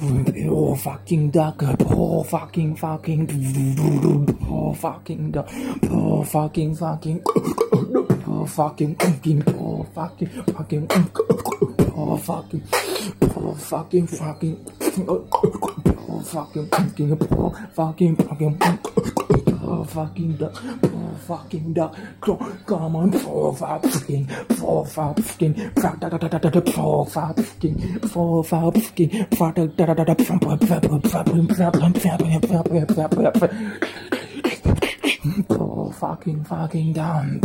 Poor fucking duck, poor fucking fucking, poor fucking duck, poor fucking fucking, poor fucking fucking, poor fucking fucking, poor fucking, poor fucking fucking, poor fucking fucking, poor fucking fucking, poor fucking duck, poor fucking duck, come on, poor fucking, poor fucking, poor fucking, poor fucking, poor fucking fucking down.